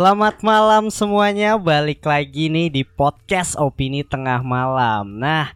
Selamat malam semuanya, balik lagi nih di podcast Opini Tengah Malam. Nah,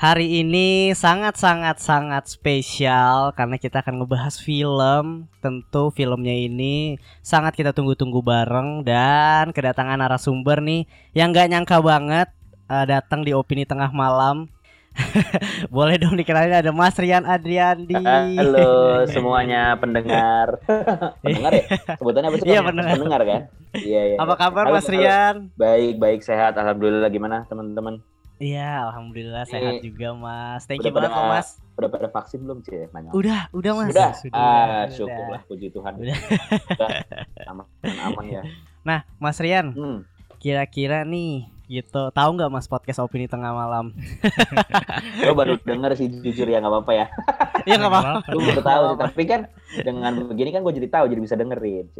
hari ini sangat-sangat sangat spesial karena kita akan ngebahas film. Tentu filmnya ini sangat kita tunggu-tunggu bareng dan kedatangan narasumber nih yang gak nyangka banget uh, datang di Opini Tengah Malam. Boleh dong dikenalin ada Mas Rian Adriandi. Halo semuanya pendengar. pendengar ya? Sebutannya apa sih? Iya pendengar. Pendengar kan? Iya iya. Apa kabar Halo, Mas halo. Rian? Baik baik sehat. Alhamdulillah gimana teman-teman? Iya, alhamdulillah sehat Ini juga Mas. Thank udah you banget Mas. Udah pada vaksin belum sih? Nanya. Udah, udah Mas. Udah. Sudah, ah syukurlah puji Tuhan. Udah. Udah. aman aman ya. Nah, Mas Rian, Hmm. kira-kira nih gitu, tahu nggak Mas podcast opini tengah malam? Gue baru denger sih jujur ya nggak apa-apa ya. Iya nggak apa-apa. Gue baru tahu sih. Tapi kan dengan begini kan gue jadi tahu jadi bisa dengerin.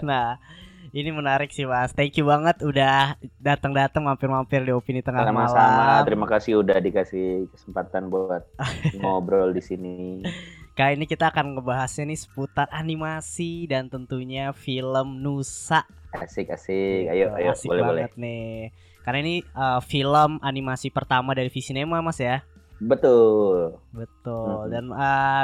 Nah, ini menarik sih Mas. Thank you banget udah datang-datang mampir-mampir di opini tengah Sama-sama. malam. Terima kasih udah dikasih kesempatan buat ngobrol di sini. Kali ini kita akan ngebahasnya nih seputar animasi dan tentunya film Nusa. Asik asik. Ayo ayo Asik boleh boleh. nih. Karena ini uh, film animasi pertama dari Visinema Mas ya. Betul. Betul. Mhm. Dan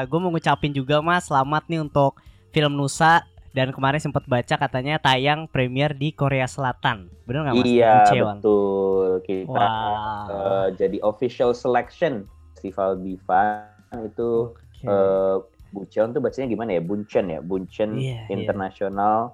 gue mau ngucapin juga Mas, selamat nih untuk film Nusa dan kemarin sempat baca katanya tayang premier di Korea Selatan. Bener nggak Mas? Iya Bucheon. betul. Kita Wah. eh, jadi official selection festival Bivan itu Oke. eh Bucheon tuh bacanya gimana ya? Bunchen ya, Bunchen Iya, iya. International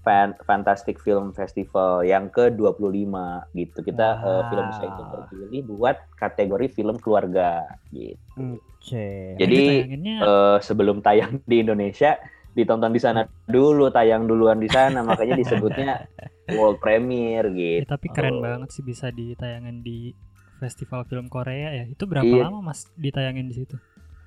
Fan Fantastic Film Festival yang ke-25 gitu. Kita eh, film Wow. saya itu terpilih buat kategori film keluarga gitu. Oke. Jadi eh, sebelum tayang di Indonesia ditonton di sana dulu, tayang duluan di sana, makanya disebutnya world premiere ya, gitu. tapi keren banget sih bisa ditayangin di festival film Korea ya. Itu berapa Iya. lama Mas ditayangin di situ?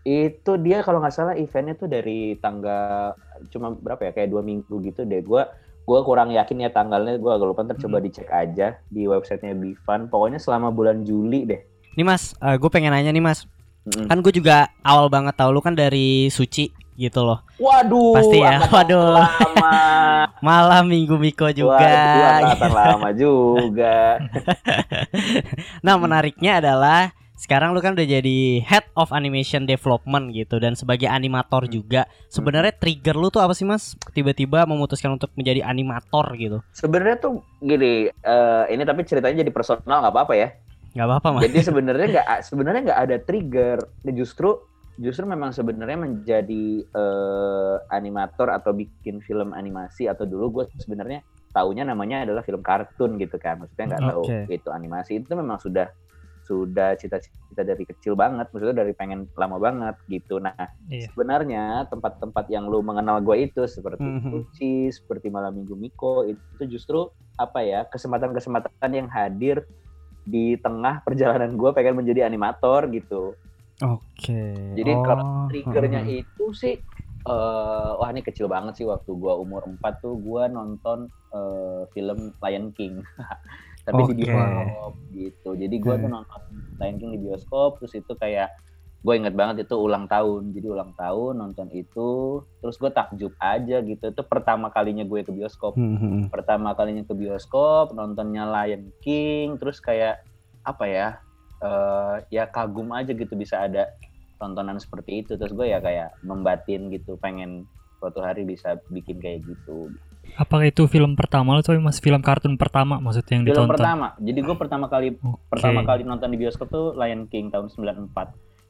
Itu dia kalau nggak salah eventnya tuh dari tanggal cuma berapa ya kayak dua minggu gitu deh. Gua gua kurang yakin ya tanggalnya. Gua agak lupa ntar coba Hmm. dicek aja di websitenya Bifan. Pokoknya selama bulan Juli deh. Nih Mas, gue pengen nanya nih Mas. Mm-mm. Kan gue juga awal banget tau lu kan dari Suci gitu loh. Waduh, Pasti ya. Waduh. lama. Malam Minggu Miko juga. Waduh, lama juga. Nah menariknya adalah sekarang lu kan udah jadi head of animation development gitu dan sebagai animator juga. Sebenarnya trigger lu tuh apa sih mas? Tiba-tiba memutuskan untuk menjadi animator gitu? Sebenarnya tuh gini, eh, ini tapi ceritanya jadi personal nggak apa-apa ya. Gak apa-apa mas. Jadi sebenarnya nggak sebenarnya nggak ada trigger. Justru justru memang sebenarnya menjadi eh, animator atau bikin film animasi atau dulu gue sebenarnya taunya namanya adalah film kartun gitu kan. Maksudnya nggak tahu Oke. itu animasi itu memang sudah sudah cita-cita dari kecil banget, maksudnya dari pengen lama banget gitu. Nah, Iya. sebenarnya tempat-tempat yang lu mengenal gue itu seperti Mhm. Suci, seperti Malam Minggu Miko itu justru apa ya kesempatan-kesempatan yang hadir di tengah perjalanan gue pengen menjadi animator gitu. Oke. Jadi Oh, kalau triggernya heeh. itu sih, eh, wah ini kecil banget sih waktu gue umur 4 tuh gue nonton eh, film Lion King. Tapi di Oke. bioskop gitu. Jadi gue tuh nonton Lion King di bioskop, terus itu kayak gue inget banget itu ulang tahun. Jadi ulang tahun nonton itu, terus gue takjub aja gitu. Itu pertama kalinya gue ke bioskop Hmm, hmm, hmm. pertama kalinya ke bioskop nontonnya Lion King terus kayak apa ya eh, ya kagum aja gitu bisa ada tontonan seperti itu terus gue ya kayak membatin gitu pengen suatu hari bisa bikin kayak gitu Apakah itu film pertama lo tapi Mas film kartun pertama maksudnya yang film ditonton? pertama jadi gue pertama kali Oke. pertama kali nonton di bioskop tuh Lion King tahun 94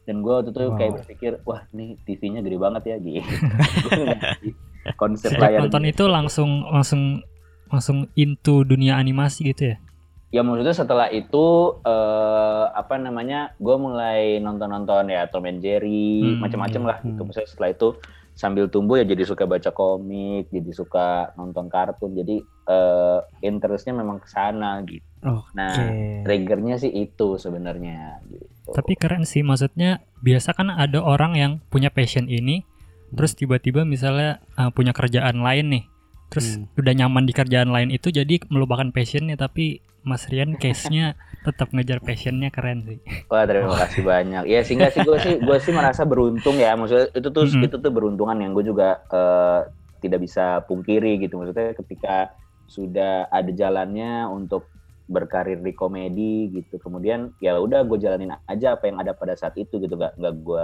dan gue waktu itu Wow. kayak berpikir wah nih TV-nya gede banget ya gitu konsep Sejak layar nonton itu langsung langsung langsung into dunia animasi gitu ya? Ya maksudnya setelah itu eh, apa namanya, gue mulai nonton-nonton ya Tom and Jerry, Hmm, macam-macam iya. lah gitu. Hmm. Maksudnya setelah itu sambil tumbuh ya jadi suka baca komik, jadi suka nonton kartun. Jadi eh, interestnya memang ke sana gitu. Oke. Nah, triggernya sih itu sebenarnya. Gitu. Tapi keren sih maksudnya biasa kan ada orang yang punya passion ini terus tiba-tiba misalnya uh, punya kerjaan lain nih. Terus Hmm. udah nyaman di kerjaan lain itu jadi melupakan passionnya tapi Mas Rian case-nya tetap ngejar passionnya keren sih. Wah terima kasih banyak. Ya sehingga sih gue sih gue sih merasa beruntung ya. Maksudnya itu tuh Mm-mm. itu tuh beruntungan yang gue juga eh, tidak bisa pungkiri gitu maksudnya ketika sudah ada jalannya untuk berkarir di komedi gitu kemudian ya udah gue jalanin aja apa yang ada pada saat itu gitu gak nggak gue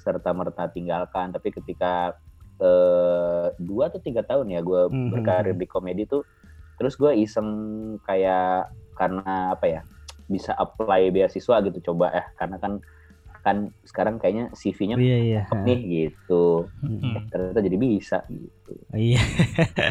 serta merta tinggalkan tapi ketika eh, dua atau tiga tahun ya gue Mhm. berkarir di komedi tuh terus gue iseng kayak karena apa ya bisa apply beasiswa gitu coba ya karena kan kan sekarang kayaknya CV-nya Iya iya. cakep nih gitu Hmm. Hmm. ternyata jadi bisa gitu Iya.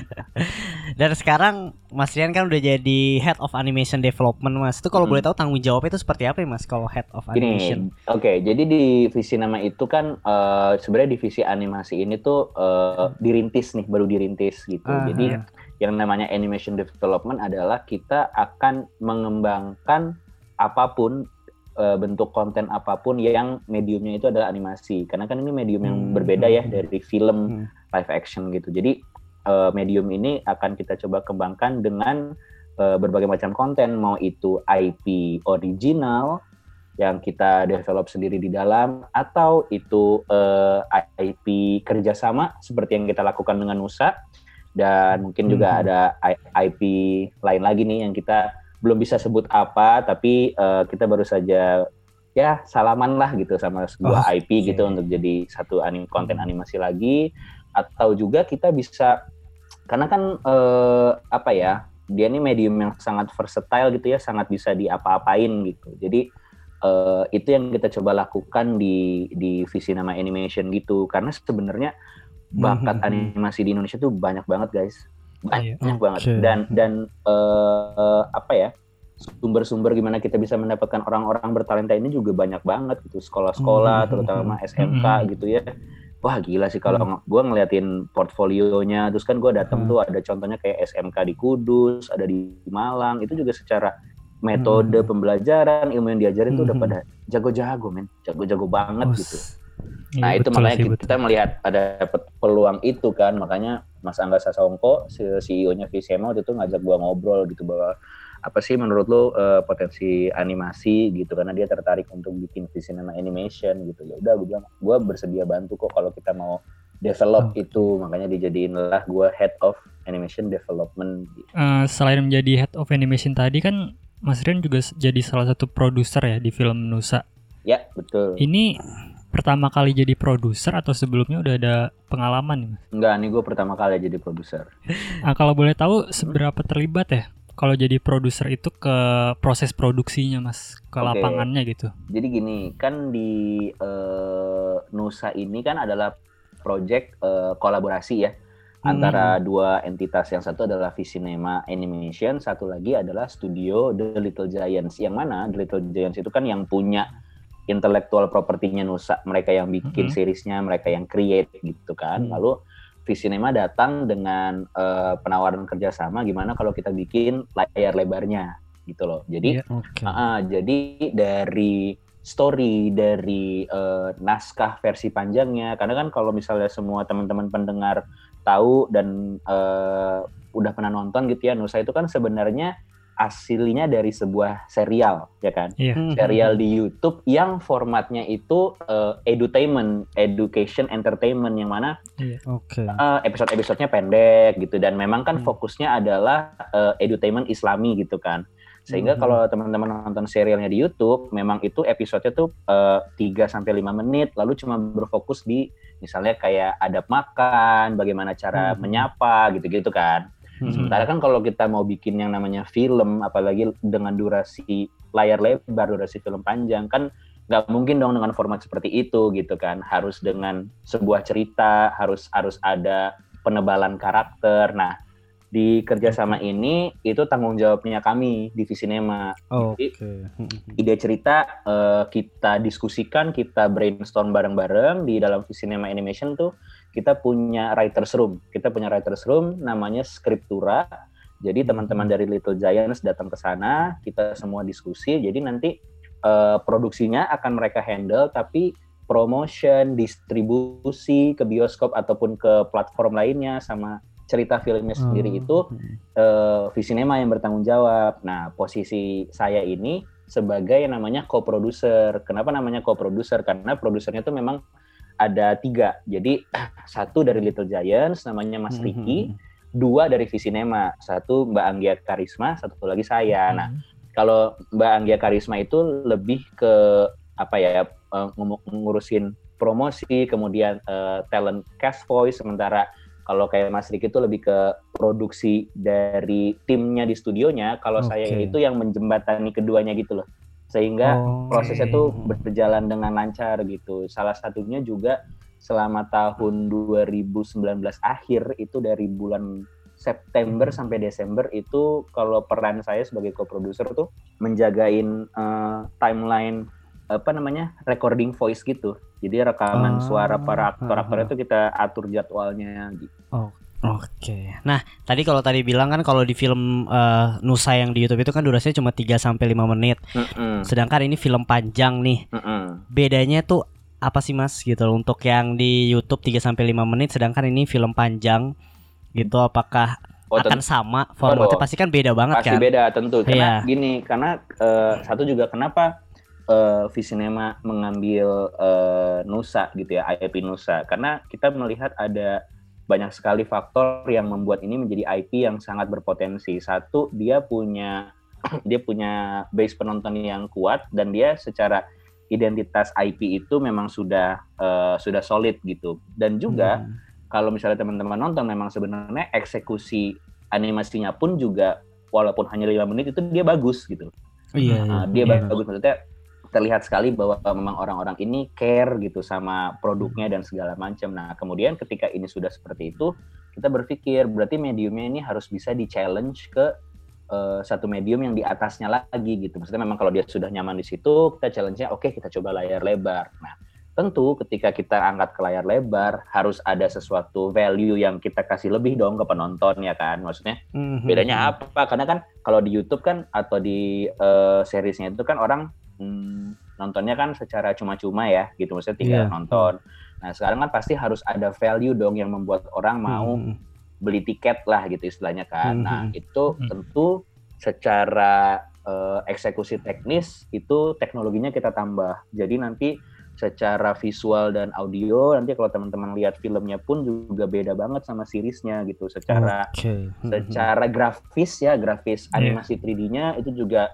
Dan sekarang Mas Rian kan udah jadi Head of Animation Development Mas. Itu kalau Mm-mm. boleh tahu tanggung jawabnya itu seperti apa ya Mas kalau Head of Animation? Oke, jadi di visi nama itu kan eh, sebenarnya divisi animasi ini tuh eh, dirintis nih, baru dirintis gitu. Ah, jadi ah. yang namanya animation development adalah kita akan mengembangkan apa pun eh, bentuk konten apa pun yang mediumnya itu adalah animasi. Karena kan ini medium yang Hmm, berbeda ya hmm, dari film Hmm. live action gitu. Jadi eh, medium ini akan kita coba kembangkan dengan eh, berbagai macam konten, mau itu IP original yang kita develop sendiri di dalam, atau itu eh, IP kerjasama seperti yang kita lakukan dengan Nusa, dan mungkin juga Mhm. ada IP lain lagi nih yang kita belum bisa sebut apa, tapi eh, kita baru saja ya salaman lah gitu sama sebuah IP gitu Oke. untuk jadi satu anim konten animasi lagi atau juga kita bisa karena kan eh, apa ya dia ini medium yang sangat versatile gitu ya sangat bisa diapa-apain gitu jadi eh, itu yang kita coba lakukan di di visi nama animation gitu karena sebenarnya bakat Mhm. animasi di Indonesia tuh banyak banget guys banyak Iya. banget Oke. dan dan eh, apa ya sumber-sumber gimana kita bisa mendapatkan orang-orang bertalenta ini juga banyak banget gitu sekolah-sekolah Mhm. terutama SMK Mhm. gitu ya wah gila sih kalau ng- gua ngeliatin portfolionya terus kan gua datang Hmm. tuh ada contohnya kayak SMK di Kudus ada di Malang itu juga secara metode Hmm. pembelajaran ilmu yang diajarin tuh udah Mhm. pada jago-jago men jago-jago banget Oh, gitu Nah Iya, itu betul makanya sih, kita, betul. melihat ada pe- peluang itu kan makanya Mas Angga Sasongko CEO-nya Visema waktu itu ngajak gua ngobrol gitu bahwa apa sih menurut lo eh, potensi animasi gitu karena dia tertarik untuk bikin Visinema animation gitu ya udah gue bilang gue bersedia bantu kok kalau kita mau develop Oke. itu makanya dijadiin lah gue head of animation development gitu. Eh, selain menjadi head of animation tadi kan Mas Rian juga jadi salah satu produser ya di film Nusa. ya betul Ini pertama kali jadi produser atau sebelumnya udah ada pengalaman nih Mas? enggak nih gue pertama kali jadi produser Ah, kalau boleh tahu seberapa terlibat ya kalau jadi produser itu ke proses produksinya Mas, ke Oke. lapangannya gitu. Jadi gini, kan di eh, Nusa ini kan adalah project eh, kolaborasi ya Hmm. antara dua entitas. Yang satu adalah Visinema Animation, satu lagi adalah studio The Little Giants. Yang mana The Little Giants itu kan yang punya intellectual propertinya Nusa, mereka yang bikin Mhm. seriesnya, mereka yang create gitu kan. Hmm. Lalu Visinema datang dengan eh, penawaran kerjasama gimana kalau kita bikin layar lebarnya gitu loh. Jadi Iya. Oke. Ah, jadi dari story dari eh, naskah versi panjangnya, karena kan kalau misalnya semua teman-teman pendengar tahu dan eh, udah pernah nonton gitu ya, Nusa itu kan sebenarnya aslinya dari sebuah serial, ya kan? Iya. Hmm. Serial di YouTube yang formatnya itu eh, edutainment, education, entertainment, yang mana Oke. eh, episode-episodenya pendek gitu dan memang kan Hmm. fokusnya adalah eh, edutainment Islami gitu kan sehingga Mhm. kalau teman-teman nonton serialnya di YouTube memang itu episodenya tuh eh, 3 sampai 5 menit lalu cuma berfokus di misalnya kayak adab makan bagaimana cara Mhm. menyapa gitu-gitu kan Hmm. sementara kan kalau kita mau bikin yang namanya film apalagi dengan durasi layar lebar durasi film panjang kan nggak mungkin dong dengan format seperti itu gitu kan harus dengan sebuah cerita harus harus ada penebalan karakter nah di kerjasama ini itu tanggung jawabnya kami di Visinema Oke. Hmm. ide cerita eh, kita diskusikan kita brainstorm bareng-bareng di dalam Visinema Animation tuh kita punya writers room kita punya writers room namanya Scriptura jadi teman-teman dari Little Giants datang ke sana kita semua diskusi jadi nanti eh, produksinya akan mereka handle tapi promotion distribusi ke bioskop ataupun ke platform lainnya sama cerita filmnya sendiri Oh. itu eh, Visinema yang bertanggung jawab. Nah, posisi saya ini sebagai yang namanya co-producer. Kenapa namanya co-producer? Karena produsernya itu memang ada tiga. Jadi satu dari Little Giants namanya Mas Riki, dua dari Visinema, satu Mbak Anggia Karisma, satu lagi saya. Nah, Hmm. kalau Mbak Anggia Karisma itu lebih ke apa ya eh, ngurusin promosi, kemudian eh, talent cast voice, sementara kalau kayak Mas Riki itu lebih ke produksi dari timnya di studionya. Kalau saya Oke. itu yang menjembatani keduanya gitu loh, sehingga Oh. prosesnya tuh berjalan dengan lancar gitu. Salah satunya juga selama tahun 2019 akhir itu dari bulan September sampai Desember itu kalau peran saya sebagai co-producer tuh menjagain eh, timeline apa namanya recording voice gitu. Jadi rekaman Ah, suara para aktor-aktor ah, itu kita atur jadwalnya gitu. Oke. Nah, tadi kalau tadi bilang kan kalau di film eh, Nusa yang di YouTube itu kan durasinya cuma 3 sampai 5 menit. Mm-mm, Sedangkan ini film panjang nih. mm-mm. Bedanya tuh apa sih Mas gitu loh, untuk yang di YouTube 3 sampai 5 menit sedangkan ini film panjang gitu apakah Oh, akan sama formatnya dong. pasti kan beda banget pasti kan? beda tentu Iya. karena gini karena eh, satu juga kenapa eh, Visinema mengambil eh, Nusa gitu ya IP Nusa karena kita melihat ada banyak sekali faktor yang membuat ini menjadi IP yang sangat berpotensi satu dia punya dia punya base penonton yang kuat dan dia secara identitas IP itu memang sudah eh, sudah solid gitu dan juga Hmm. kalau misalnya teman-teman nonton memang sebenarnya eksekusi animasinya pun juga walaupun hanya lima menit itu dia bagus gitu. Iya, Nah, iya, dia iya. bagus maksudnya terlihat sekali bahwa memang orang-orang ini care gitu sama produknya dan segala macam. Nah, kemudian ketika ini sudah seperti itu, kita berpikir berarti mediumnya ini harus bisa di challenge ke eh, satu medium yang di atasnya lagi gitu. Maksudnya memang kalau dia sudah nyaman di situ, kita challenge-nya oke kita coba layar lebar. Nah, tentu ketika kita angkat ke layar lebar harus ada sesuatu value yang kita kasih lebih dong ke penonton ya kan. Maksudnya Mhm. bedanya apa? Karena kan kalau di YouTube kan atau di eh, seriesnya itu kan orang hmm, nontonnya kan secara cuma-cuma ya gitu maksudnya tinggal Iya. nonton. Nah sekarang kan pasti harus ada value dong yang membuat orang mau Mhm. beli tiket lah gitu istilahnya kan. Mhm. Nah itu Mhm. tentu secara eh, eksekusi teknis itu teknologinya kita tambah. Jadi nanti secara visual dan audio nanti kalau teman-teman lihat filmnya pun juga beda banget sama seriesnya gitu secara Oke. Mhm. secara grafis ya grafis Iya. animasi 3D-nya itu juga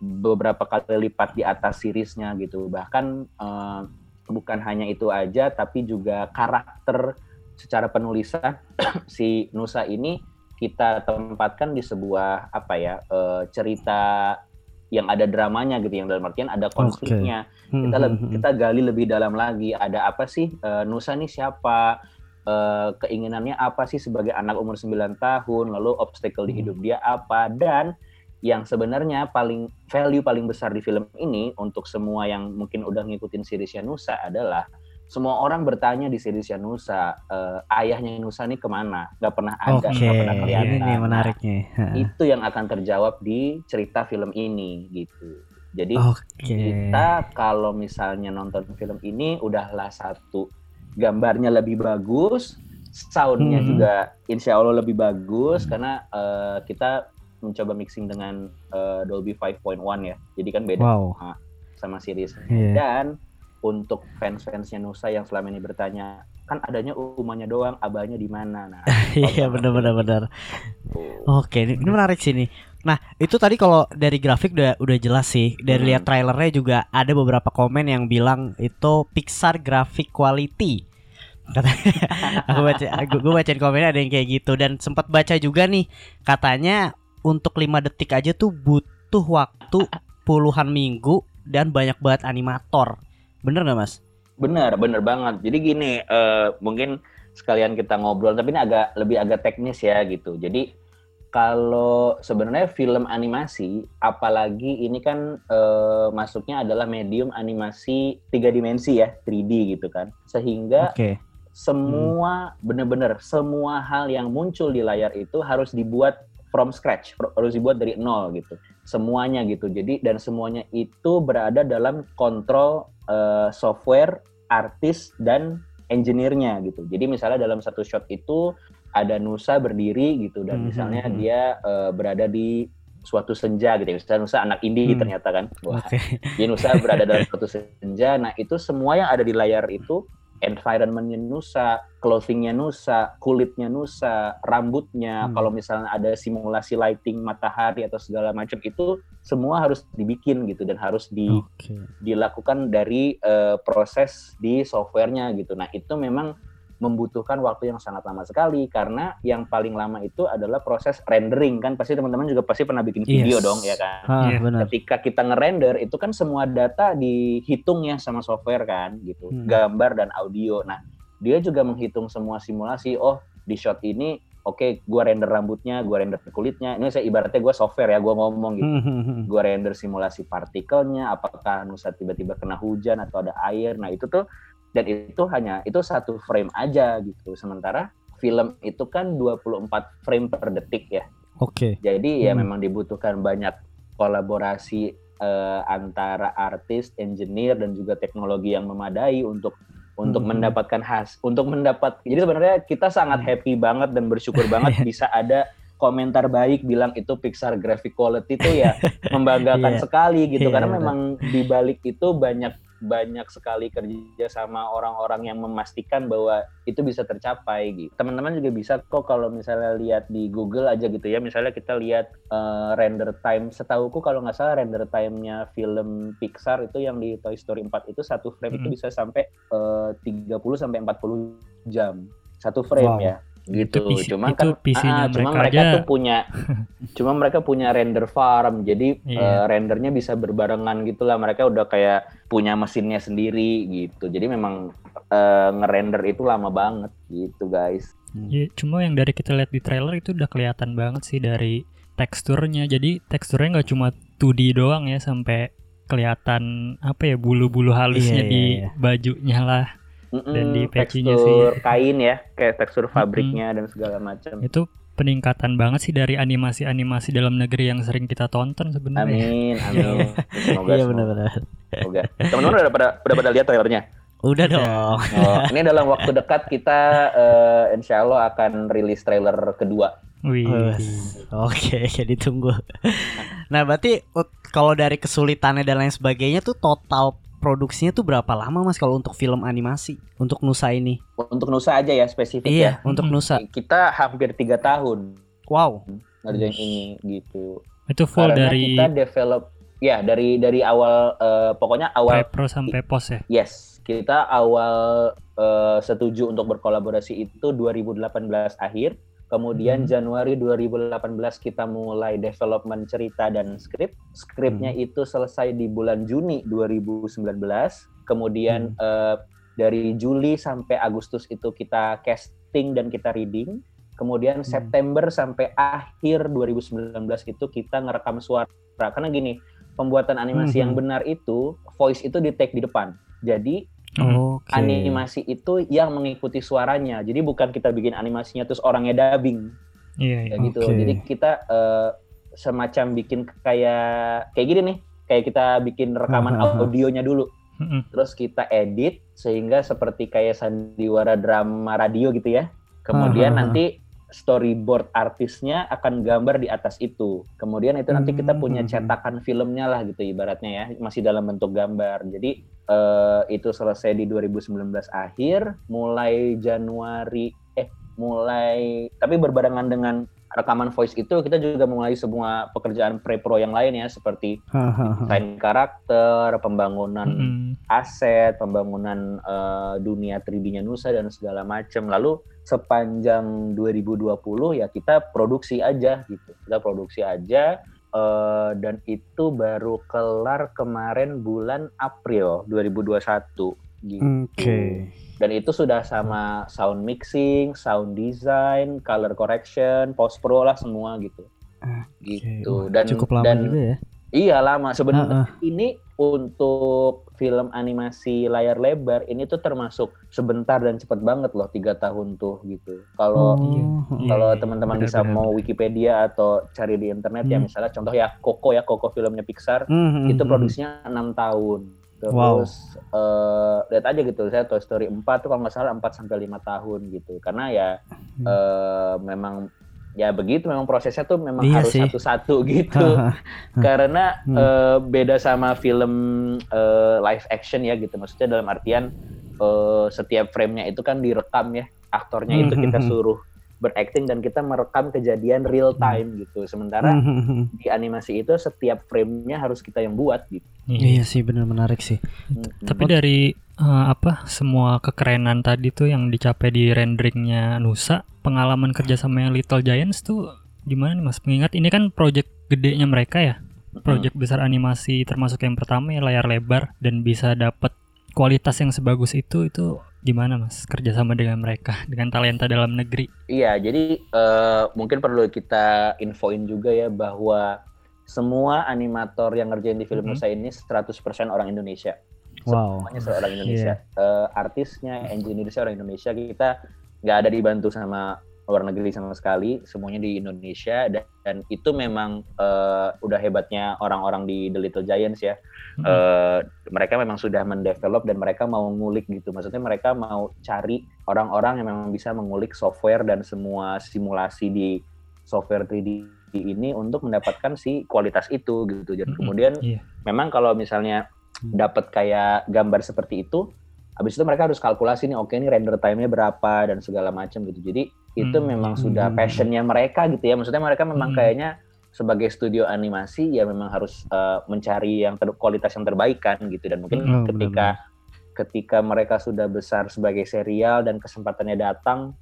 beberapa kali lipat di atas seriesnya gitu bahkan eh, bukan hanya itu aja tapi juga karakter secara penulisan si Nusa ini kita tempatkan di sebuah apa ya eh, cerita yang ada dramanya gitu yang dalam artian ada konfliknya kita Mhm. lebih kita gali lebih dalam lagi ada apa sih eh, Nusa nih siapa Eh, keinginannya apa sih sebagai anak umur 9 tahun lalu obstacle di Hmm. hidup dia apa dan yang sebenarnya paling value paling besar di film ini untuk semua yang mungkin udah ngikutin seriesnya Nusa adalah semua orang bertanya di seriesnya Nusa eh, ayahnya Nusa nih ke mana nggak pernah ada Oke, nggak pernah kelihatan ini Nah, menariknya. itu yang akan terjawab di cerita film ini gitu jadi Oke. kita kalau misalnya nonton film ini udahlah satu gambarnya lebih bagus, soundnya Hmm. juga insya Allah lebih bagus karena eh, kita mencoba mixing dengan eh, Dolby 5.1 ya, jadi kan beda Wow. sama series. Iya. Dan untuk fans-fansnya Nusa yang selama ini bertanya, kan adanya umanya doang, abahnya di mana? Nah, Iya benar benar benar. tuh. Oke, ini, ini menarik sih nih. Nah, itu tadi kalau dari grafik udah udah jelas sih. Dari Hmm. lihat trailernya juga ada beberapa komen yang bilang itu Pixar graphic quality. Kata aku baca gue bacain komennya ada yang kayak gitu dan sempat baca juga nih katanya untuk 5 detik aja tuh butuh waktu puluhan minggu dan banyak banget animator. Bener nggak mas? Bener, bener banget. Jadi gini, eh, mungkin sekalian kita ngobrol, tapi ini agak lebih agak teknis ya gitu. Jadi kalau sebenarnya film animasi, apalagi ini kan eh, masuknya adalah medium animasi tiga dimensi ya, 3D gitu kan, sehingga Oke. semua bener-bener semua hal yang muncul di layar itu harus dibuat from scratch, harus dibuat dari nol gitu. Semuanya gitu. Jadi dan semuanya itu berada dalam kontrol eh, software, artis dan engineer-nya gitu. Jadi misalnya dalam satu shot itu ada Nusa berdiri gitu dan Mhm, misalnya mhm. dia eh, berada di suatu senja gitu ya. Misalnya Nusa anak indie Hmm. ternyata kan. Wah, Oke. jadi Nusa berada dalam suatu senja. Nah, itu semua yang ada di layar itu environmentnya Nusa, clothingnya Nusa, kulitnya Nusa, rambutnya. Hmm. Kalau misalnya ada simulasi lighting matahari atau segala macam itu semua harus dibikin gitu dan harus di Oke. dilakukan dari eh, proses di softwarenya gitu. Nah itu memang membutuhkan waktu yang sangat lama sekali karena yang paling lama itu adalah proses rendering kan pasti teman-teman juga pasti pernah bikin video Yes. dong ya kan. Ah, Iya. benar. Ketika kita ngerender itu kan semua data dihitung ya sama software kan gitu, Hmm. gambar dan audio. Nah dia juga menghitung semua simulasi. Oh di shot ini oke gua render rambutnya, gua render kulitnya. Ini saya ibaratnya gua software ya, gua ngomong gitu Hmm. gue render simulasi partikelnya, apakah Nusa tiba-tiba kena hujan atau ada air. Nah itu tuh dan itu hanya itu satu frame aja gitu. Sementara film itu kan 24 frame per detik ya. Oke. Jadi ya Hmm. memang dibutuhkan banyak kolaborasi eh, antara artis, engineer dan juga teknologi yang memadai untuk untuk Hmm. mendapatkan khas untuk mendapat jadi sebenarnya kita sangat happy banget dan bersyukur banget bisa ada komentar baik bilang itu Pixar graphic quality itu ya membanggakan Iya. sekali gitu Iya, karena benar. memang di balik itu banyak banyak sekali kerja sama orang-orang yang memastikan bahwa itu bisa tercapai gitu. Teman-teman juga bisa kok kalau misalnya lihat di Google aja gitu ya, misalnya kita lihat eh, render time setahuku kalau nggak salah render time-nya film Pixar itu yang di Toy Story 4 itu satu frame itu Mm. bisa sampai eh, 30 sampai 40 jam. Satu frame Wow. ya gitu. Itu PC cuma itu kan PC-nya ah, cuma mereka mereka aja. tuh punya cuma mereka punya render farm. Jadi Iya. eh, rendernya bisa berbarengan gitulah. Mereka udah kayak punya mesinnya sendiri gitu. Jadi memang eh, ngerender itu lama banget gitu, guys. Ya, cuma yang dari kita lihat di trailer itu udah kelihatan banget sih dari teksturnya. Jadi teksturnya nggak cuma 2D doang ya sampai kelihatan apa ya bulu-bulu halusnya Iya, di iya, iya. bajunya lah. Dan di pecinya tekstur sih. kain ya, kayak tekstur fabriknya dan segala macam. Itu peningkatan banget sih dari animasi-animasi dalam negeri yang sering kita tonton sebenarnya. Amin, amin. Semoga, Iya benar-benar. semoga. Teman-teman udah pada udah pada lihat trailernya? Udah Udah. dong. Oh, ini dalam waktu dekat kita eh, insya Allah akan rilis trailer kedua. Wih. Oke, jadi tunggu. Nah, berarti kalau dari kesulitannya dan lain sebagainya tuh total produksinya tuh berapa lama Mas kalau untuk film animasi untuk Nusa ini? Untuk Nusa aja ya spesifik ya. Iya, untuk Mm-mm. Nusa. Kita hampir tiga tahun Wow. ngerjain ini gitu. Itu full Karena dari kita develop ya dari dari awal eh, pokoknya awal pre-pro sampai post ya. yes kita awal eh, setuju untuk berkolaborasi itu 2018 akhir. Kemudian Hmm. Januari 2018 kita mulai development cerita dan skrip. Skripnya itu selesai di bulan Juni 2019. Kemudian eh, dari Juli sampai Agustus itu kita casting dan kita reading. Kemudian September sampai akhir 2019 itu kita ngerekam suara. Karena gini, pembuatan animasi Mhm. yang benar itu voice itu di take di depan. Jadi Hmm. Oke. animasi itu yang mengikuti suaranya. Jadi bukan kita bikin animasinya terus orangnya dubbing Iya, iya. kayak gitu. Jadi kita eh, semacam bikin kayak kayak gini nih, kayak kita bikin rekaman Hahaha. audionya dulu, Mm-mm. terus kita edit sehingga seperti kayak sandiwara drama radio gitu ya. Kemudian Hahaha. nanti storyboard artisnya akan gambar di atas itu. Kemudian itu nanti kita punya Hmm. cetakan filmnya lah gitu ibaratnya ya, masih dalam bentuk gambar. Jadi eh, itu selesai di 2019 akhir, mulai Januari eh mulai tapi berbarengan dengan rekaman voice itu kita juga mulai semua pekerjaan pre-pro yang lain ya seperti desain karakter, pembangunan Mm-mm. aset, pembangunan eh, dunia 3D-nya Nusa dan segala macam. Lalu sepanjang 2020 ya kita produksi aja gitu. Kita produksi aja eh, dan itu baru kelar kemarin bulan April 2021 gitu. Oke. Dan itu sudah sama sound mixing, sound design, color correction, post pro lah semua gitu. Gitu. Wah, Dan cukup lama dan juga ya. Iya lama sebenarnya Heeh. ini untuk film animasi layar lebar ini tuh termasuk sebentar dan cepet banget loh tiga tahun tuh gitu. Kalau Iya. Oh, kalau iya, teman-teman benar, bisa benar. mau Wikipedia atau cari di internet ya Hmm. misalnya contoh ya Coco ya Coco filmnya Pixar Hmm, itu hmm, produksinya enam tahun. Wow. Terus eh, lihat aja gitu saya Toy Story 4 tuh kalau nggak salah 4 sampai 5 tahun gitu. Karena ya Hmm. eh, memang ya begitu memang prosesnya tuh memang Iya harus satu-satu gitu Hahaha. karena Hmm. eh, beda sama film eh, live action ya gitu maksudnya dalam artian eh, setiap framenya itu kan direkam ya aktornya itu kita Mhm. suruh berakting dan kita merekam kejadian real time gitu sementara Mhm. di animasi itu setiap framenya harus kita yang buat gitu Iya sih benar menarik sih. Mm-mm. Tapi dari eh, apa semua kekerenan tadi tuh yang dicapai di renderingnya Nusa, pengalaman kerja sama yang Little Giants tuh gimana nih Mas? Mengingat ini kan project gedenya mereka ya, project besar animasi termasuk yang pertama ya layar lebar dan bisa dapat kualitas yang sebagus itu itu gimana Mas kerjasama dengan mereka dengan talenta dalam negeri? Iya, jadi eh, mungkin perlu kita infoin juga ya bahwa semua animator yang ngerjain di film Mhm. Nusa ini 100% orang Indonesia. Wow. Semuanya orang Indonesia. Eh, artisnya, engineersnya orang Indonesia. Kita nggak ada dibantu sama luar negeri sama sekali. Semuanya di Indonesia dan, dan itu memang eh, udah hebatnya orang-orang di The Little Giants ya. Mhm. Eh, mereka memang sudah mendevelop dan mereka mau ngulik gitu. Maksudnya mereka mau cari orang-orang yang memang bisa mengulik software dan semua simulasi di software 3D ini untuk mendapatkan si kualitas itu gitu. Dan Mhm. kemudian Iya. memang kalau misalnya dapat kayak gambar seperti itu, habis itu mereka harus kalkulasi nih, oke ini render time-nya berapa dan segala macam gitu. Jadi itu Hmm, memang iya. sudah Hmm. passionnya mereka gitu ya. Maksudnya mereka memang Hmm. kayaknya sebagai studio animasi ya memang harus eh, mencari yang ter- kualitas yang terbaik kan gitu. Dan mungkin Hmm, ketika ketika mereka sudah besar sebagai serial dan kesempatannya datang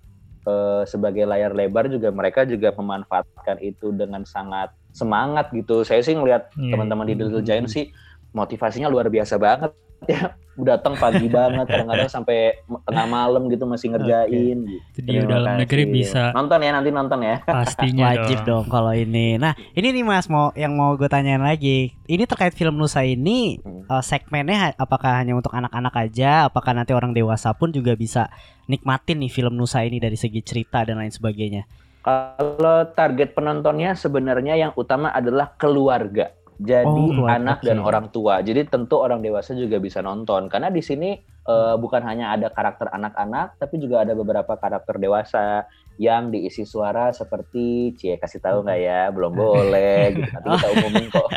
eh, sebagai layar lebar juga mereka juga memanfaatkan itu dengan sangat semangat gitu. Saya sih ngelihat Iya, teman-teman di Hmm. Little Giant sih motivasinya luar biasa banget ya. Datang pagi banget, kadang-kadang sampai tengah malam gitu masih ngerjain. gitu. Studio Terima dalam negeri bisa nonton ya nanti nonton ya. pastinya Wajib dong kalau ini. Nah, ini nih Mas mau yang mau gue tanyain lagi. Ini terkait film Nusa ini Hmm. eh, segmennya ha- apakah hanya untuk anak-anak aja? Apakah nanti orang dewasa pun juga bisa nikmatin nih film Nusa ini dari segi cerita dan lain sebagainya? Kalau target penontonnya sebenarnya yang utama adalah keluarga. Jadi Oh, anak dan orang tua. Jadi tentu orang dewasa juga bisa nonton karena di sini eh, bukan hanya ada karakter anak-anak tapi juga ada beberapa karakter dewasa yang diisi suara seperti Cie kasih tahu nggak ya belum boleh gitu nanti kita umumin kok.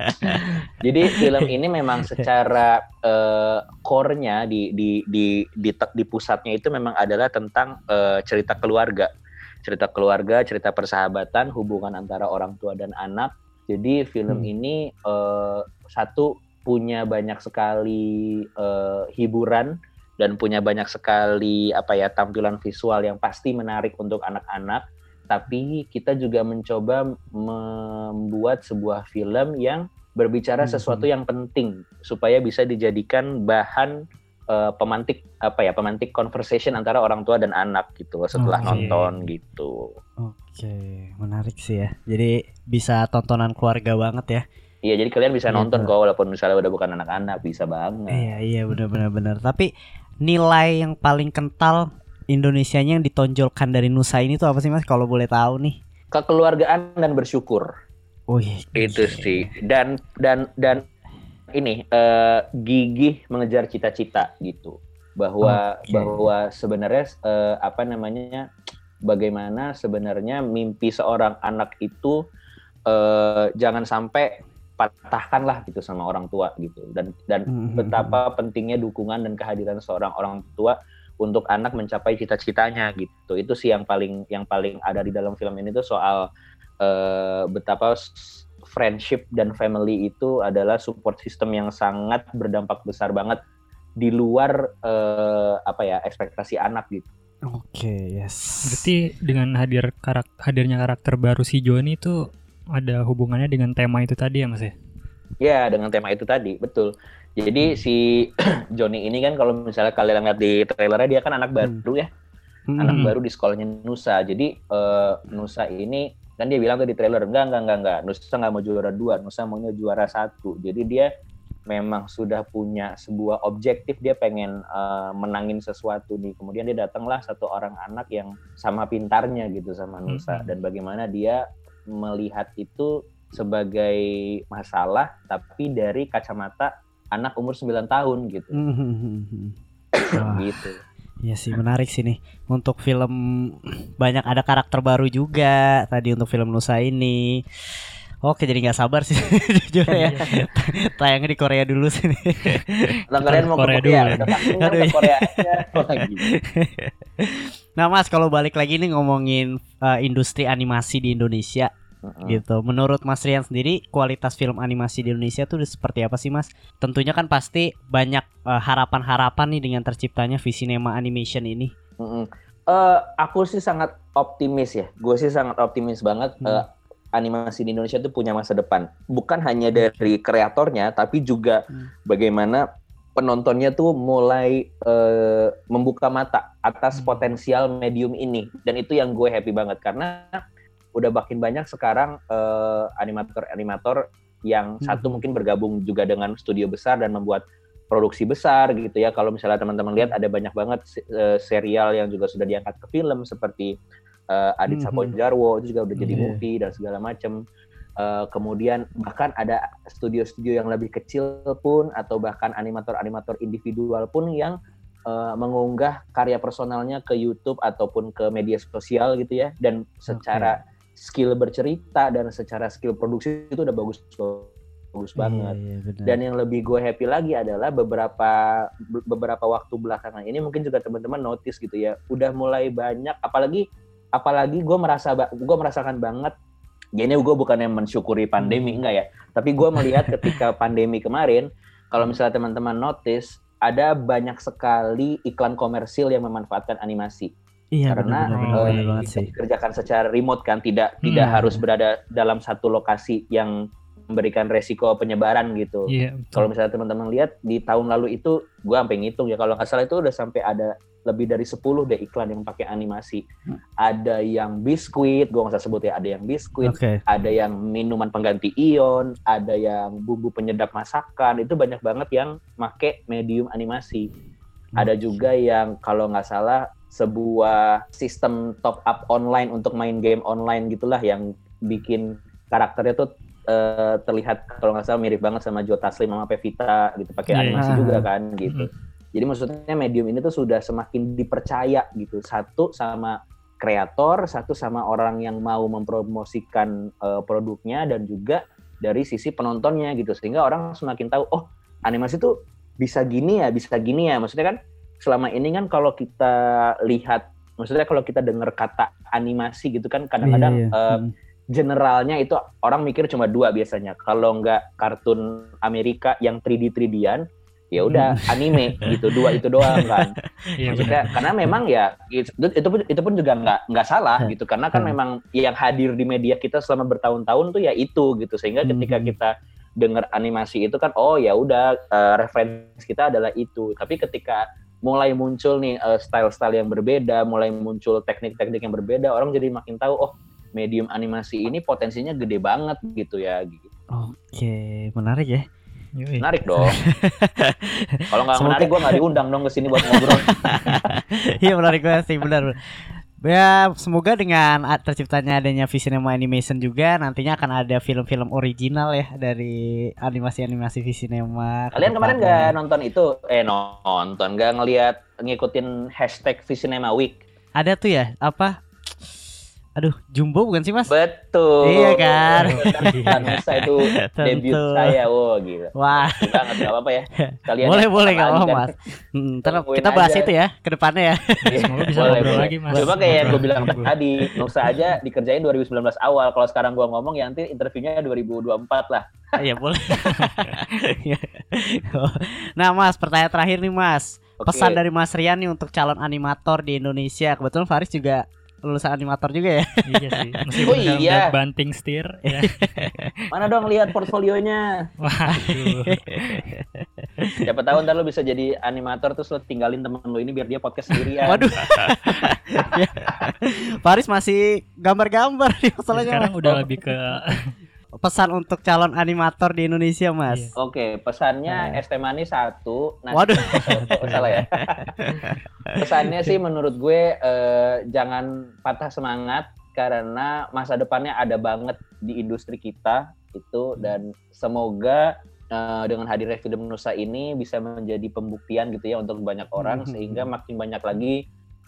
Jadi film ini memang secara eh, core-nya di di di di di pusatnya itu memang adalah tentang eh, cerita keluarga cerita keluarga, cerita persahabatan, hubungan antara orang tua dan anak. Jadi film Hmm. ini eh, satu punya banyak sekali eh, hiburan dan punya banyak sekali apa ya tampilan visual yang pasti menarik untuk anak-anak. Tapi kita juga mencoba membuat sebuah film yang berbicara Hmm. sesuatu yang penting supaya bisa dijadikan bahan eh, pemantik apa ya pemantik conversation antara orang tua dan anak gitu loh setelah Oke. nonton gitu. Oke, menarik sih ya. Jadi bisa tontonan keluarga banget ya. Iya jadi kalian bisa Gitu. nonton kok walaupun misalnya udah bukan anak-anak bisa banget. Iya iya benar-benar benar. Tapi nilai yang paling kental Indonesianya yang ditonjolkan dari Nusa ini tuh apa sih Mas? Kalau boleh tahu nih. Kekeluargaan dan bersyukur Wih, itu sih dan dan dan ini eh, gigih mengejar cita-cita gitu bahwa Oke. bahwa sebenarnya eh, apa namanya bagaimana sebenarnya mimpi seorang anak itu eh, jangan sampai patahkan lah gitu sama orang tua gitu dan dan Mhm. betapa pentingnya dukungan dan kehadiran seorang orang tua untuk anak mencapai cita-citanya gitu itu sih yang paling yang paling ada di dalam film ini tuh soal eh, betapa friendship dan family itu adalah support system yang sangat berdampak besar banget di luar eh, apa ya ekspektasi anak gitu Oke, yes. Berarti dengan hadir karak hadirnya karakter baru si Joni itu ada hubungannya dengan tema itu tadi ya Mas ya? Ya, dengan tema itu tadi, betul. Jadi si Johnny ini kan kalau misalnya kalian lihat di trailernya dia kan anak Hmm. baru ya, Hmm. anak baru di sekolahnya Nusa. Jadi eh, Nusa ini kan dia bilang tuh di trailer enggak enggak enggak enggak, Nusa nggak mau juara dua, Nusa maunya juara satu. Jadi dia memang sudah punya sebuah objektif dia pengen eh, menangin sesuatu nih. Kemudian dia datanglah satu orang anak yang sama pintarnya gitu sama Nusa Mhm. dan bagaimana dia melihat itu sebagai masalah tapi dari kacamata anak umur 9 tahun gitu. Hmm. Wah, Gitu. Iya sih menarik sih nih. Untuk film banyak ada karakter baru juga tadi untuk film Nusa ini. Oke jadi nggak sabar sih jujur ya. Tayangnya di Korea dulu sih. Lah kalian mau Korea ke Korea, dulu. Aduh, ke iya. Korea lagi. nah Mas kalau balik lagi nih ngomongin eh, industri animasi di Indonesia Mm-mm. gitu. Menurut Mas Rian sendiri kualitas film animasi di Indonesia tuh seperti apa sih Mas? Tentunya kan pasti banyak eh, harapan-harapan nih dengan terciptanya Visinema Animation ini. Mm-mm. Eh, aku sih sangat optimis ya. Gue sih sangat optimis banget. Hmm. eh, animasi di Indonesia itu punya masa depan. Bukan hanya dari kreatornya, tapi juga Hmm. bagaimana penontonnya tuh mulai eh, membuka mata atas Hmm. potensial medium ini. Dan itu yang gue happy banget karena udah makin banyak sekarang eh, animator-animator yang Hmm. satu mungkin bergabung juga dengan studio besar dan membuat produksi besar gitu ya. Kalau misalnya teman-teman lihat ada banyak banget eh, serial yang juga sudah diangkat ke film seperti eh, Adit. Sapo Jarwo itu juga udah jadi Iya. movie dan segala macam. Eh, kemudian bahkan ada studio-studio yang lebih kecil pun atau bahkan animator-animator individual pun yang eh, mengunggah karya personalnya ke YouTube ataupun ke media sosial gitu ya dan secara skill bercerita dan secara skill produksi itu udah bagus bagus banget. Iya. Dan yang lebih gue happy lagi adalah beberapa be- beberapa waktu belakangan ini mungkin juga teman-teman notice gitu ya, udah mulai banyak apalagi apalagi gue merasa gue merasakan banget ya ini gue bukannya mensyukuri pandemi Hmm. enggak ya, tapi gue melihat ketika pandemi kemarin kalau misalnya teman-teman notice ada banyak sekali iklan komersil yang memanfaatkan animasi iya, karena eh, sih. dikerjakan secara remote kan tidak Hmm. tidak harus berada dalam satu lokasi yang memberikan resiko penyebaran gitu. Iya, Kalau misalnya teman-teman lihat di tahun lalu itu gua sampai ngitung ya kalau nggak salah itu udah sampai ada lebih dari 10 deh iklan yang pakai animasi. Hmm. Ada yang biskuit, gua nggak usah sebut ya, ada yang biskuit, Oke. ada yang minuman pengganti ion, ada yang bumbu penyedap masakan, itu banyak banget yang make medium animasi. Ada juga yang kalau nggak salah sebuah sistem top up online untuk main game online gitulah yang bikin karakternya tuh eh, terlihat kalau nggak salah mirip banget sama Joe Taslim sama Pevita gitu pakai Iya, animasi iya. juga kan gitu. Jadi maksudnya medium ini tuh sudah semakin dipercaya gitu. Satu sama kreator, satu sama orang yang mau mempromosikan eh, produknya dan juga dari sisi penontonnya gitu. Sehingga orang semakin tahu oh animasi tuh bisa gini ya, bisa gini ya. Maksudnya kan selama ini kan kalau kita lihat maksudnya kalau kita dengar kata animasi gitu kan kadang-kadang Iya, iya. eh, Hmm. generalnya itu orang mikir cuma dua biasanya. Kalau nggak kartun Amerika yang 3D 3D-an, ya udah anime gitu. Dua itu doang kan. Iya, Maksudnya karena memang ya itu, itu pun itu pun juga nggak nggak salah gitu. Karena kan Hmm. memang yang hadir di media kita selama bertahun-tahun tuh ya itu gitu. Sehingga ketika Hmm. kita dengar animasi itu kan oh ya udah eh, referensi kita adalah itu. Tapi ketika mulai muncul nih eh, style-style yang berbeda, mulai muncul teknik-teknik yang berbeda, orang jadi makin tahu oh medium animasi ini potensinya gede banget gitu ya. Gitu. Oke, menarik ya. Menarik dong. Kalau nggak Semoga- menarik gue nggak diundang dong ke sini buat ngobrol. Iya menarik banget sih benar. Ya semoga dengan terciptanya adanya Visinema Animation juga nantinya akan ada film-film original ya dari animasi-animasi Visinema. Kalian kemarin nggak nonton itu? Eh nonton, nggak ngelihat ngikutin hashtag Visinema Week? Ada tuh ya apa? Aduh, Jumbo bukan sih Mas? Betul. Iya kan? Vanessa itu debut Tentu. saya, wow gila. Wah, banget nggak apa-apa ya. Kalian boleh boleh apa nggak kan? Mas. Hmm, ntar kita bahas aja. itu ya ke depannya ya. Semoga bisa Boleh, ngobrol boleh. lagi, Mas. Coba kayak yang gue bilang tadi, nggak usah aja dikerjain 2019 awal. Kalau sekarang gue ngomong ya nanti interviewnya 2024 lah. Iya boleh. nah Mas, pertanyaan terakhir nih Mas. Pesan dari Mas Rian nih untuk calon animator di Indonesia. Kebetulan Faris juga lulusan animator juga ya. Iya sih. Meskipun Oh, iya. banting setir ya. Mana dong lihat portfolionya. Waduh. Siapa tahu ntar lo bisa jadi animator terus lo tinggalin temen lo ini biar dia podcast sendirian. Waduh. Ya. Faris masih gambar-gambar nih masalahnya. Sekarang udah lebih ke Pesan untuk calon animator di Indonesia, Mas. Iya. Oke, pesannya Nah. es teh manis satu. Nasi Waduh. Salah ya. Pesannya sih menurut gue eh, jangan patah semangat karena masa depannya ada banget di industri kita itu dan semoga eh, dengan hadirnya film Nusa ini bisa menjadi pembuktian gitu ya untuk banyak orang Mhm. sehingga makin banyak lagi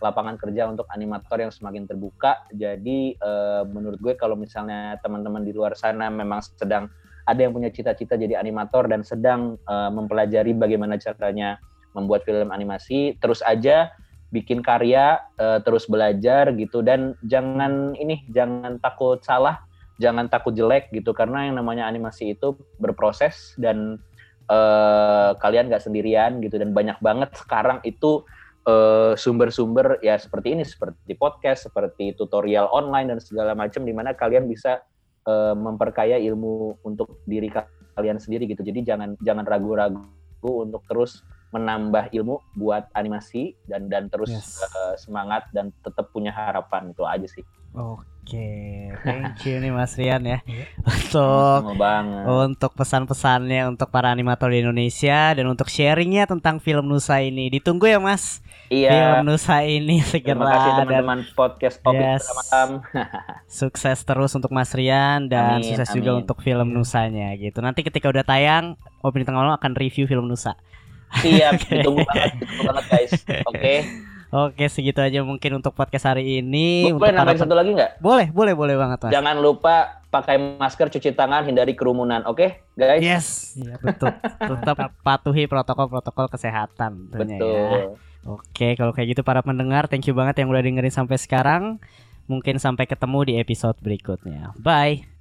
lapangan kerja untuk animator yang semakin terbuka. Jadi uh, menurut gue kalau misalnya teman-teman di luar sana memang sedang ada yang punya cita-cita jadi animator dan sedang uh, mempelajari bagaimana caranya membuat film animasi, terus aja bikin karya, uh, terus belajar gitu. Dan jangan ini jangan takut salah, jangan takut jelek gitu. Karena yang namanya animasi itu berproses dan uh, kalian gak sendirian gitu. Dan banyak banget sekarang itu sumber sumber-sumber ya seperti ini seperti podcast, seperti tutorial online dan segala macam di mana kalian bisa uh, memperkaya ilmu untuk diri kalian sendiri gitu. Jadi jangan jangan ragu-ragu untuk terus menambah ilmu buat animasi dan dan terus yes. uh, semangat dan tetap punya harapan itu aja sih. Oke, thank you nih Mas Rian ya iya. untuk untuk pesan-pesannya untuk para animator di Indonesia dan untuk sharingnya tentang film Nusa ini. Ditunggu ya Mas. Iya. Film Nusa ini segera Terima kasih teman-teman podcast Opik yes. malam. sukses terus untuk Mas Rian dan amin, sukses amin. juga untuk film Nusanya gitu. Nanti ketika udah tayang, Opini Tengah Malam akan review film Nusa. Siap, okay. ditunggu banget, ditunggu banget guys. Oke. Okay. Oke, segitu aja mungkin untuk podcast hari ini. Boleh nambahin satu lagi nggak? Boleh, boleh, boleh banget mas. Jangan lupa pakai masker, cuci tangan, hindari kerumunan. Oke, okay, guys? Yes, iya betul. Tetap patuhi protokol-protokol kesehatan. Tentunya, ya. betul. Ya. Oke, kalau kayak gitu para pendengar, thank you banget yang udah dengerin sampai sekarang. Mungkin sampai ketemu di episode berikutnya. Bye.